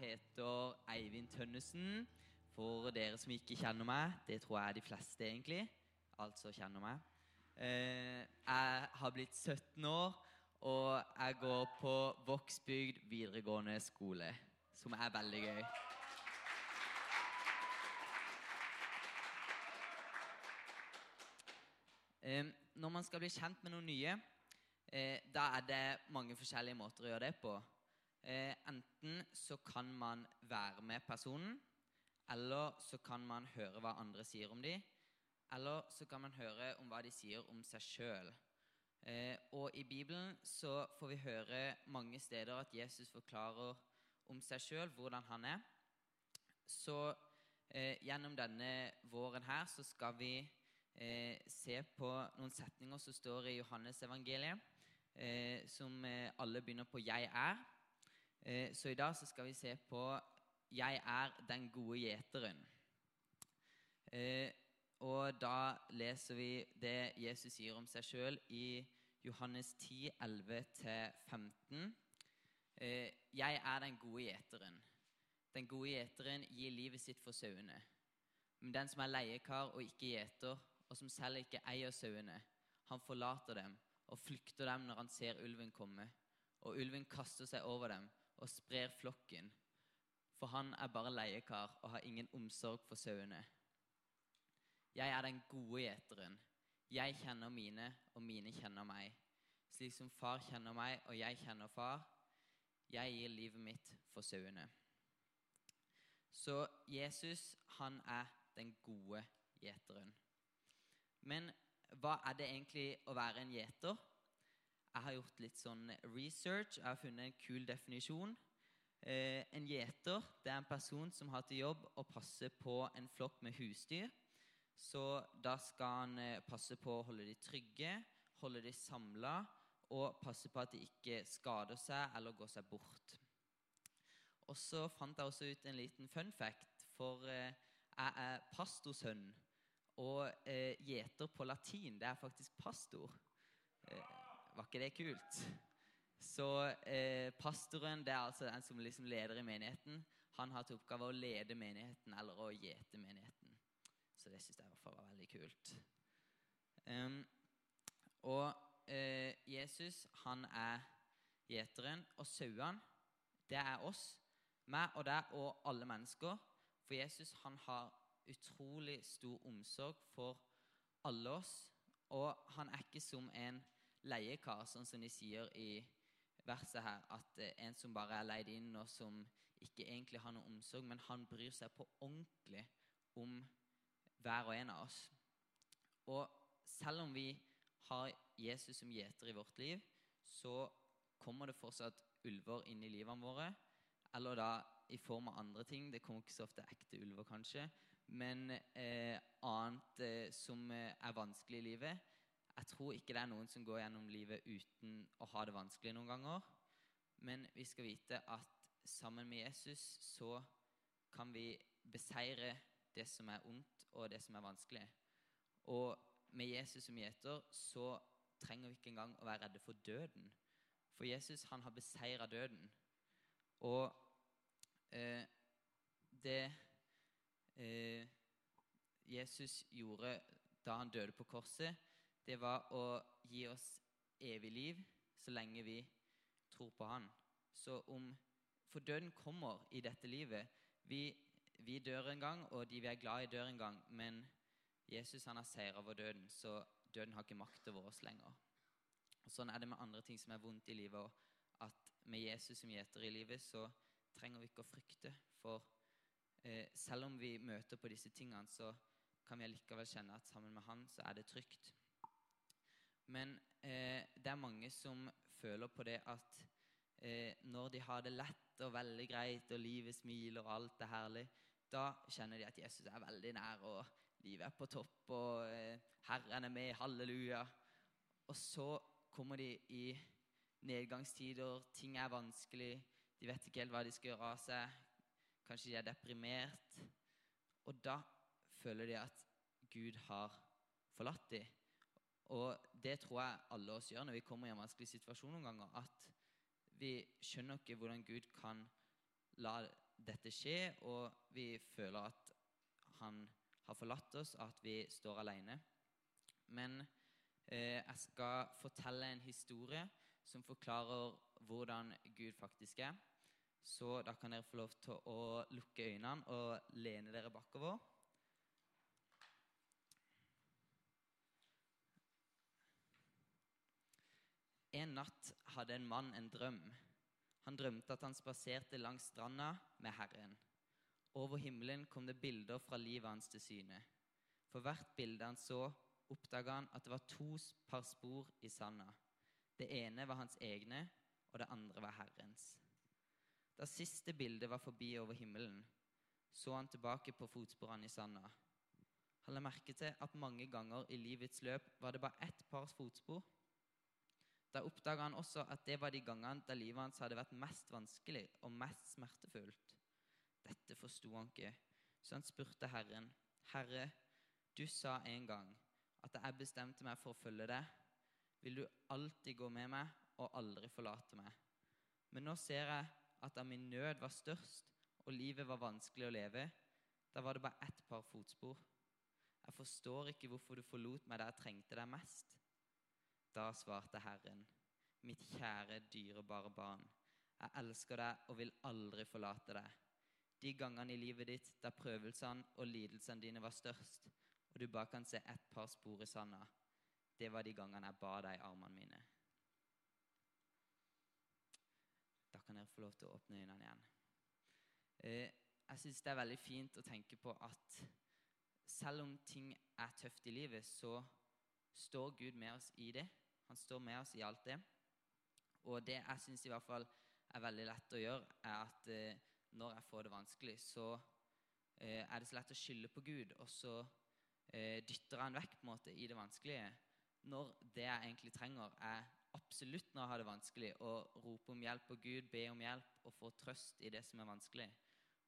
Jeg heter Eivind Tønnesen. For dere som ikke kjenner meg, det tror jeg er de fleste egentlig, altså kjenner meg. Eh, jeg har blitt 17 år, og jeg går på Vågsbygd videregående skole, som er veldig gøy. Når man skal bli kjent med noen nye, eh, da er det mange forskjellige måter å gjøre det på. Eh, enten så kan man være med personen, eller så kan man høre hva andre sier om dem. Eller så kan man høre om hva de sier om seg sjøl. Eh, og i Bibelen så får vi høre mange steder at Jesus forklarer om seg sjøl, hvordan han er. Så eh, gjennom denne våren her så skal vi eh, se på noen setninger som står i Johannes evangeliet, eh, som eh, alle begynner på 'Jeg er'. Eh, så i dag så skal vi se på 'Jeg er den gode gjeteren'. Eh, og da leser vi det Jesus sier om seg sjøl i Johannes 10, 11-15. Eh, 'Jeg er den gode gjeteren'. Den gode gjeteren gir livet sitt for sauene. Men den som er leiekar og ikke gjeter, og som selv ikke eier sauene, han forlater dem og flykter dem når han ser ulven komme. Og ulven kaster seg over dem og sprer flokken, for han er bare leiekar og har ingen omsorg for sauene. Jeg er den gode gjeteren. Jeg kjenner mine, og mine kjenner meg. Slik som far kjenner meg, og jeg kjenner far. Jeg gir livet mitt for sauene. Så Jesus, han er den gode gjeteren. Men hva er det egentlig å være en gjeter? Jeg har gjort litt sånn research. Jeg har funnet en kul definisjon. Eh, en gjeter det er en person som har til jobb å passe på en flokk med husdyr. Så da skal han eh, passe på å holde de trygge, holde de samla og passe på at de ikke skader seg eller går seg bort. Og så fant jeg også ut en liten fun fact, for eh, jeg er pastorsønn. Og eh, gjeter på latin, det er faktisk pastor. Eh, var ikke det kult? Så eh, pastoren det er altså den som liksom leder i menigheten. Han har til oppgave å lede menigheten eller å gjete menigheten. Så det syns jeg i hvert fall var veldig kult. Um, og eh, Jesus, han er gjeteren, og sauene, det er oss. Meg og deg og alle mennesker. For Jesus, han har utrolig stor omsorg for alle oss. Og han er ikke som en leiekar, sånn som de sier i verset her, at eh, en som bare er leid inn, og som ikke egentlig har noe omsorg, men han bryr seg på ordentlig om hver og en av oss. Og selv om vi har Jesus som gjeter i vårt liv, så kommer det fortsatt ulver inn i livene våre. Eller da i form av andre ting. Det kommer ikke så ofte ekte ulver, kanskje. Men eh, annet eh, som er vanskelig i livet. Jeg tror ikke det er noen som går gjennom livet uten å ha det vanskelig noen ganger. Men vi skal vite at sammen med Jesus så kan vi beseire det som er ondt, og det som er vanskelig. Og med Jesus som gjeter så trenger vi ikke engang å være redde for døden. For Jesus han har beseira døden. Og eh, det eh, Jesus gjorde da han døde på korset, det var å gi oss evig liv så lenge vi tror på Han. Så om For døden kommer i dette livet. Vi, vi dør en gang, og de vi er glad i, dør en gang. Men Jesus han har seira over døden, så døden har ikke makt over oss lenger. Og Sånn er det med andre ting som er vondt i livet. Og at med Jesus som gjeter i livet, så trenger vi ikke å frykte. For eh, selv om vi møter på disse tingene, så kan vi allikevel kjenne at sammen med Han så er det trygt. Men eh, det er mange som føler på det at eh, når de har det lett og veldig greit, og livet smiler og alt er herlig, da kjenner de at Jesus er veldig nær, og livet er på topp, og eh, Herren er med, halleluja. Og så kommer de i nedgangstider, ting er vanskelig, de vet ikke helt hva de skal gjøre av seg. Kanskje de er deprimert. Og da føler de at Gud har forlatt dem. Og det tror jeg alle oss gjør når vi kommer i en vanskelig situasjon noen ganger. At vi skjønner ikke hvordan Gud kan la dette skje, og vi føler at han har forlatt oss, at vi står alene. Men eh, jeg skal fortelle en historie som forklarer hvordan Gud faktisk er. Så da kan dere få lov til å lukke øynene og lene dere bakover. En natt hadde en mann en drøm. Han drømte at han spaserte langs stranda med Herren. Over himmelen kom det bilder fra livet hans til syne. For hvert bilde han så, oppdaga han at det var to par spor i sanda. Det ene var hans egne, og det andre var Herrens. Da siste bildet var forbi over himmelen, så han tilbake på fotsporene i sanda. Han la merke til at mange ganger i livets løp var det bare ett par fotspor. Da oppdaga han også at det var de gangene da livet hans hadde vært mest vanskelig og mest smertefullt. Dette forsto han ikke, så han spurte Herren, Herre, du sa en gang at jeg bestemte meg for å følge deg. Vil du alltid gå med meg og aldri forlate meg? Men nå ser jeg at da min nød var størst og livet var vanskelig å leve, da var det bare ett par fotspor. Jeg forstår ikke hvorfor du forlot meg da jeg trengte deg mest. Da svarte Herren, mitt kjære, dyrebare barn, jeg elsker deg og vil aldri forlate deg. De gangene i livet ditt da prøvelsene og lidelsene dine var størst, og du bare kan se ett par spor i sanda, det var de gangene jeg ba deg i armene mine. Da kan dere få lov til å åpne øynene igjen. Eh, jeg syns det er veldig fint å tenke på at selv om ting er tøft i livet, så står Gud med oss i det. Han står med oss i alt det. Og det jeg syns i hvert fall er veldig lett å gjøre, er at eh, når jeg får det vanskelig, så eh, er det så lett å skylde på Gud, og så eh, dytter han vekk på en måte i det vanskelige. Når det jeg egentlig trenger, er absolutt når jeg har det vanskelig, å rope om hjelp på Gud, be om hjelp og få trøst i det som er vanskelig.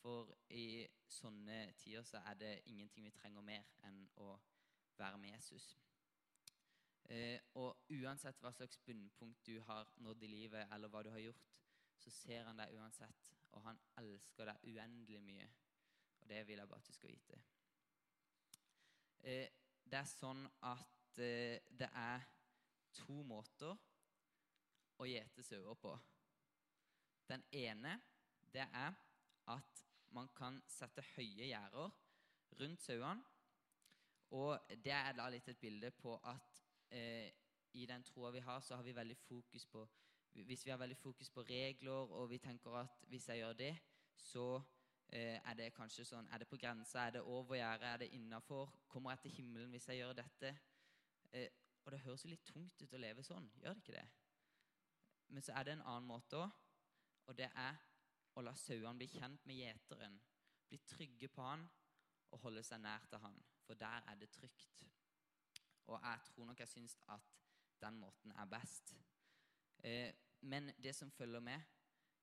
For i sånne tider så er det ingenting vi trenger mer enn å være med Jesus. Eh, og uansett hva slags bunnpunkt du har nådd i livet, eller hva du har gjort, så ser han deg uansett, og han elsker deg uendelig mye. Og det vil jeg bare at du skal vite. Eh, det er sånn at eh, det er to måter å gjete sauer på. Den ene det er at man kan sette høye gjerder rundt sauene. Og det er da litt et bilde på at eh, i den troa vi har, så har vi veldig fokus på Hvis vi har veldig fokus på regler, og vi tenker at hvis jeg gjør det, så eh, er det kanskje sånn Er det på grensa? Er det over gjerdet? Er det innafor? Kommer jeg til himmelen hvis jeg gjør dette? Eh, og det høres jo litt tungt ut å leve sånn, gjør det ikke det? Men så er det en annen måte òg, og det er å la sauene bli kjent med gjeteren. Bli trygge på han og holde seg nær til han, for der er det trygt. Og jeg tror nok jeg syns at den måten er best. Eh, men det som følger med,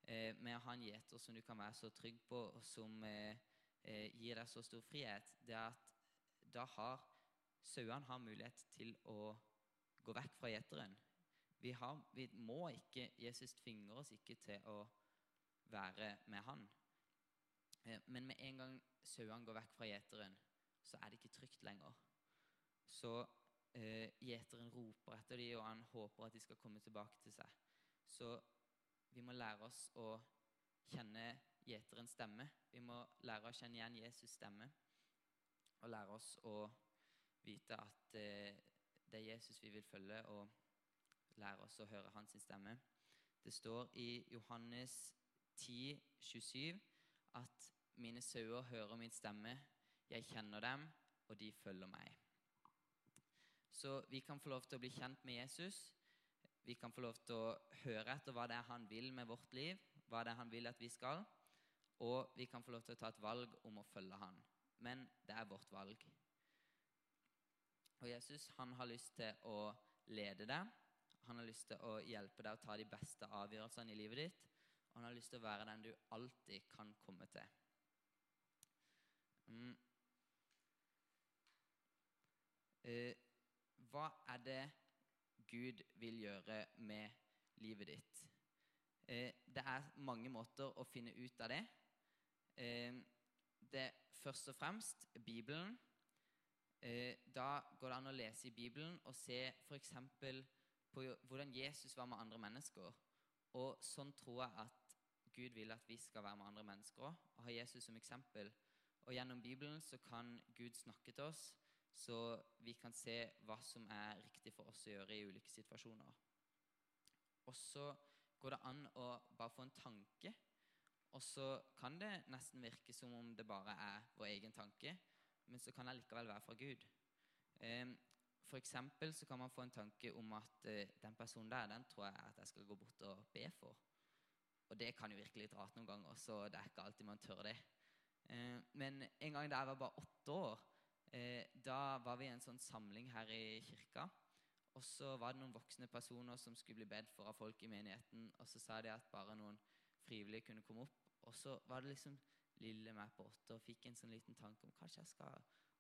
eh, med å ha en gjeter som du kan være så trygg på, og som eh, eh gir deg så stor frihet, det er at da har sauene har mulighet til å gå vekk fra gjeteren. Vi, har, vi, må ikke Jesus tvinger oss ikke til å være med han. Eh, men med en gang sauene går vekk fra gjeteren, så er det ikke trygt lenger. Så eh, gjeteren roper etter dem, og han håper at de skal komme tilbake til seg. Så vi må lære oss å kjenne gjeterens stemme. Vi må lære å kjenne igjen Jesus' stemme. Og lære oss å vite at eh, det er Jesus vi vil følge. og lære oss å høre hans stemme. Det står i Johannes 10, 27 at mine sauer hører min stemme, jeg kjenner dem, og de følger meg. Så vi kan få lov til å bli kjent med Jesus. Vi kan få lov til å høre etter hva det er han vil med vårt liv, hva det er han vil at vi skal. Og vi kan få lov til å ta et valg om å følge han. Men det er vårt valg. Og Jesus han har lyst til å lede deg. Han har lyst til å hjelpe deg å ta de beste avgjørelsene i livet ditt. Og han har lyst til å være den du alltid kan komme til. Mm. Eh, hva er det Gud vil gjøre med livet ditt? Eh, det er mange måter å finne ut av det. Eh, det er først og fremst Bibelen. Eh, da går det an å lese i Bibelen og se f.eks. på hvordan Jesus var med andre mennesker. Og sånn tror jeg at Gud vil at vi skal være med andre mennesker òg, og ha Jesus som eksempel. Og gjennom Bibelen så kan Gud snakke til oss, så vi kan se hva som er riktig for oss å gjøre i ulike situasjoner. Og så går det an å bare få en tanke, og så kan det nesten virke som om det bare er vår egen tanke, men så kan det likevel være fra Gud. Eh, for eksempel så kan man få en tanke om at eh, den personen der, den tror jeg at jeg skal gå bort og be for. Og det kan jo virke litt rart noen ganger, så det er ikke alltid man tør det. Eh, men en gang da jeg var bare åtte år, eh, da var vi i en sånn samling her i kirka. Og så var det noen voksne personer som skulle bli bedt for av folk i menigheten. Og så sa de at bare noen frivillige kunne komme opp. Og så var det liksom lille meg på åtte og fikk en sånn liten tanke om kanskje jeg skal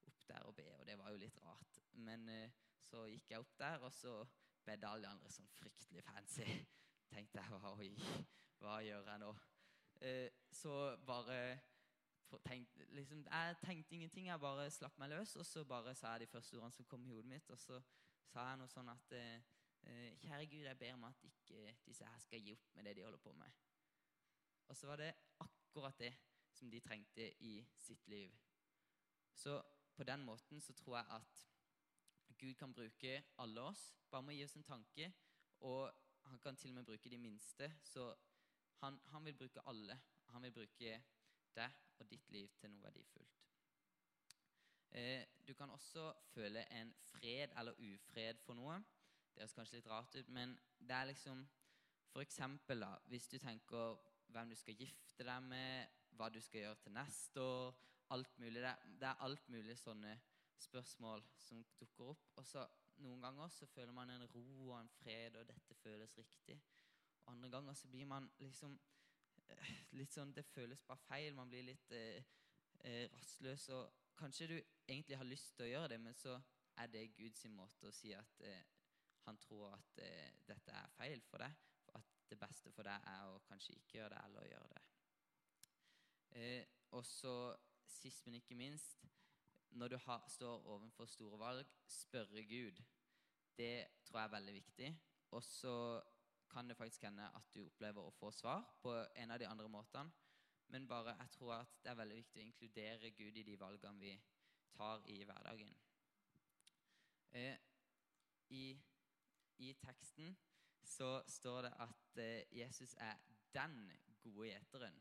opp der og be. Og det var jo litt rart. Men eh, så gikk jeg opp der, og så bedde alle de andre sånn fryktelig fancy. Tenkte jeg oi, hva gjør jeg nå? Eh, så bare tenkt, liksom, Jeg tenkte ingenting, jeg bare slapp meg løs. Og så bare sa jeg de første ordene som kom i hodet mitt. Og så sa jeg noe sånn at eh, Kjære Gud, jeg ber om at ikke disse her skal gi opp med det de holder på med. Og så var det akkurat det som de trengte i sitt liv. Så på den måten så tror jeg at Gud kan bruke alle oss. Bare med å gi oss en tanke. Og han kan til og med bruke de minste. Så han, han vil bruke alle. Han vil bruke deg og ditt liv til noe verdifullt. Eh, du kan også føle en fred eller ufred for noe. Det høres kanskje litt rart ut, men det er liksom For eksempel, da, hvis du tenker hvem du skal gifte deg med, hva du skal gjøre til neste år alt mulig. Det, er alt mulig sånne spørsmål som dukker opp. Og så noen ganger så føler man en ro og en fred, og dette føles riktig. Og andre ganger så blir man liksom litt sånn Det føles bare feil. Man blir litt eh, eh, rastløs. Og kanskje du egentlig har lyst til å gjøre det, men så er det Guds måte å si at eh, han tror at eh, dette er feil for deg. At det beste for deg er å kanskje ikke gjøre det, eller å gjøre det. Eh, og så sist, men ikke minst, når du har, står overfor store valg, spørre Gud. Det tror jeg er veldig viktig. Og så kan det faktisk hende at du opplever å få svar på en av de andre måtene. Men bare, jeg tror at det er veldig viktig å inkludere Gud i de valgene vi tar i hverdagen. Eh, i, I teksten så står det at eh, Jesus er den gode gjeteren.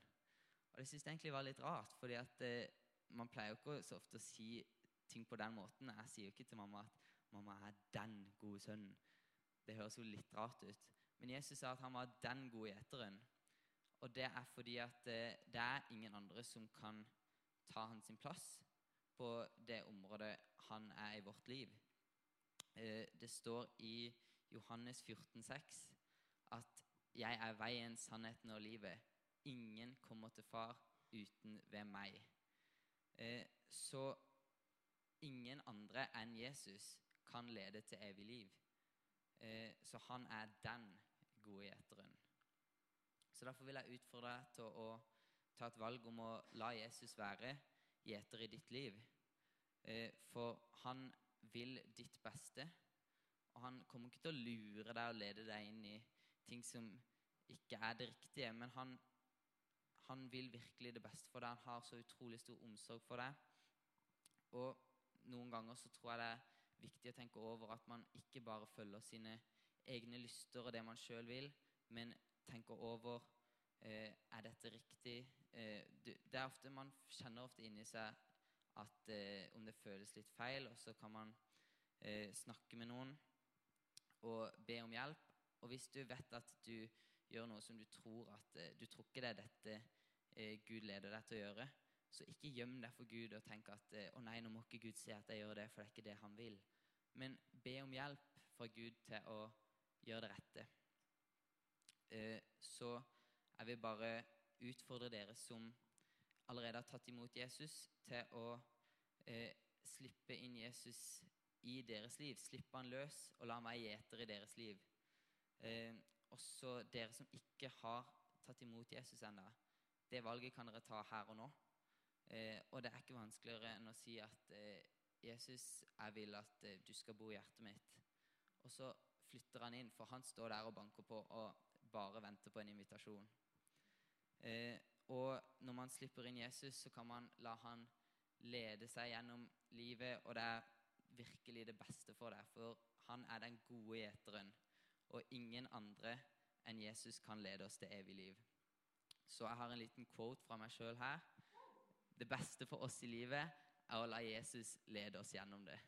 Og det syns jeg egentlig var litt rart, fordi at eh, man pleier jo ikke så ofte å si ting på den måten. Jeg sier jo ikke til mamma at 'mamma er den gode sønnen'. Det høres jo litt rart ut. Men Jesus sa at han var den gode gjeteren. Og det er fordi at eh, det er ingen andre som kan ta hans plass på det området han er i vårt liv. Eh, det står i Johannes 14, 14,6 at 'jeg er veien, sannheten og livet'. Ingen kommer til far uten ved meg. Eh, så ingen andre enn Jesus kan lede til evig liv. Så han er den gode gjeteren. Så Derfor vil jeg utfordre deg til å ta et valg om å la Jesus være gjeter i ditt liv. Eh, for han vil ditt beste. Og han kommer ikke til å lure deg og lede deg inn i ting som ikke er det riktige. Men han han vil virkelig det beste for deg. Han har så utrolig stor omsorg for deg. Og noen ganger så tror jeg det er viktig å tenke over at man ikke bare følger sine egne lyster og det man sjøl vil, men tenker over eh, er dette riktig. Eh, det er ofte Man kjenner ofte inni seg at eh, om det føles litt feil, og så kan man eh, snakke med noen og be om hjelp. Og hvis du vet at du gjør noe som du tror at eh, Du tror ikke det er dette eh, Gud leder deg til å gjøre. Så ikke gjem deg for Gud og tenk at eh, å nei, nå må ikke Gud si at jeg gjør det, for det er ikke det han vil. Men be om hjelp fra Gud til å gjøre det rette. Eh, så jeg vil bare utfordre dere som allerede har tatt imot Jesus, til å eh, slippe inn Jesus i deres liv. Slippe han løs og la meg gjeter i deres liv. Eh, også dere som ikke har tatt imot Jesus ennå. Det valget kan dere ta her og nå. Og det er ikke vanskeligere enn å si at Jesus, jeg vil at du skal bo i hjertet mitt. Og så flytter han inn, for han står der og banker på og bare venter på en invitasjon. Eh, og når man slipper inn Jesus, så kan man la han lede seg gjennom livet, og det er virkelig det beste for deg, for han er den gode gjeteren, og ingen andre enn Jesus kan lede oss til evig liv. Så jeg har en liten quote fra meg sjøl her. Det beste for oss i livet er å la Jesus lede oss gjennom det.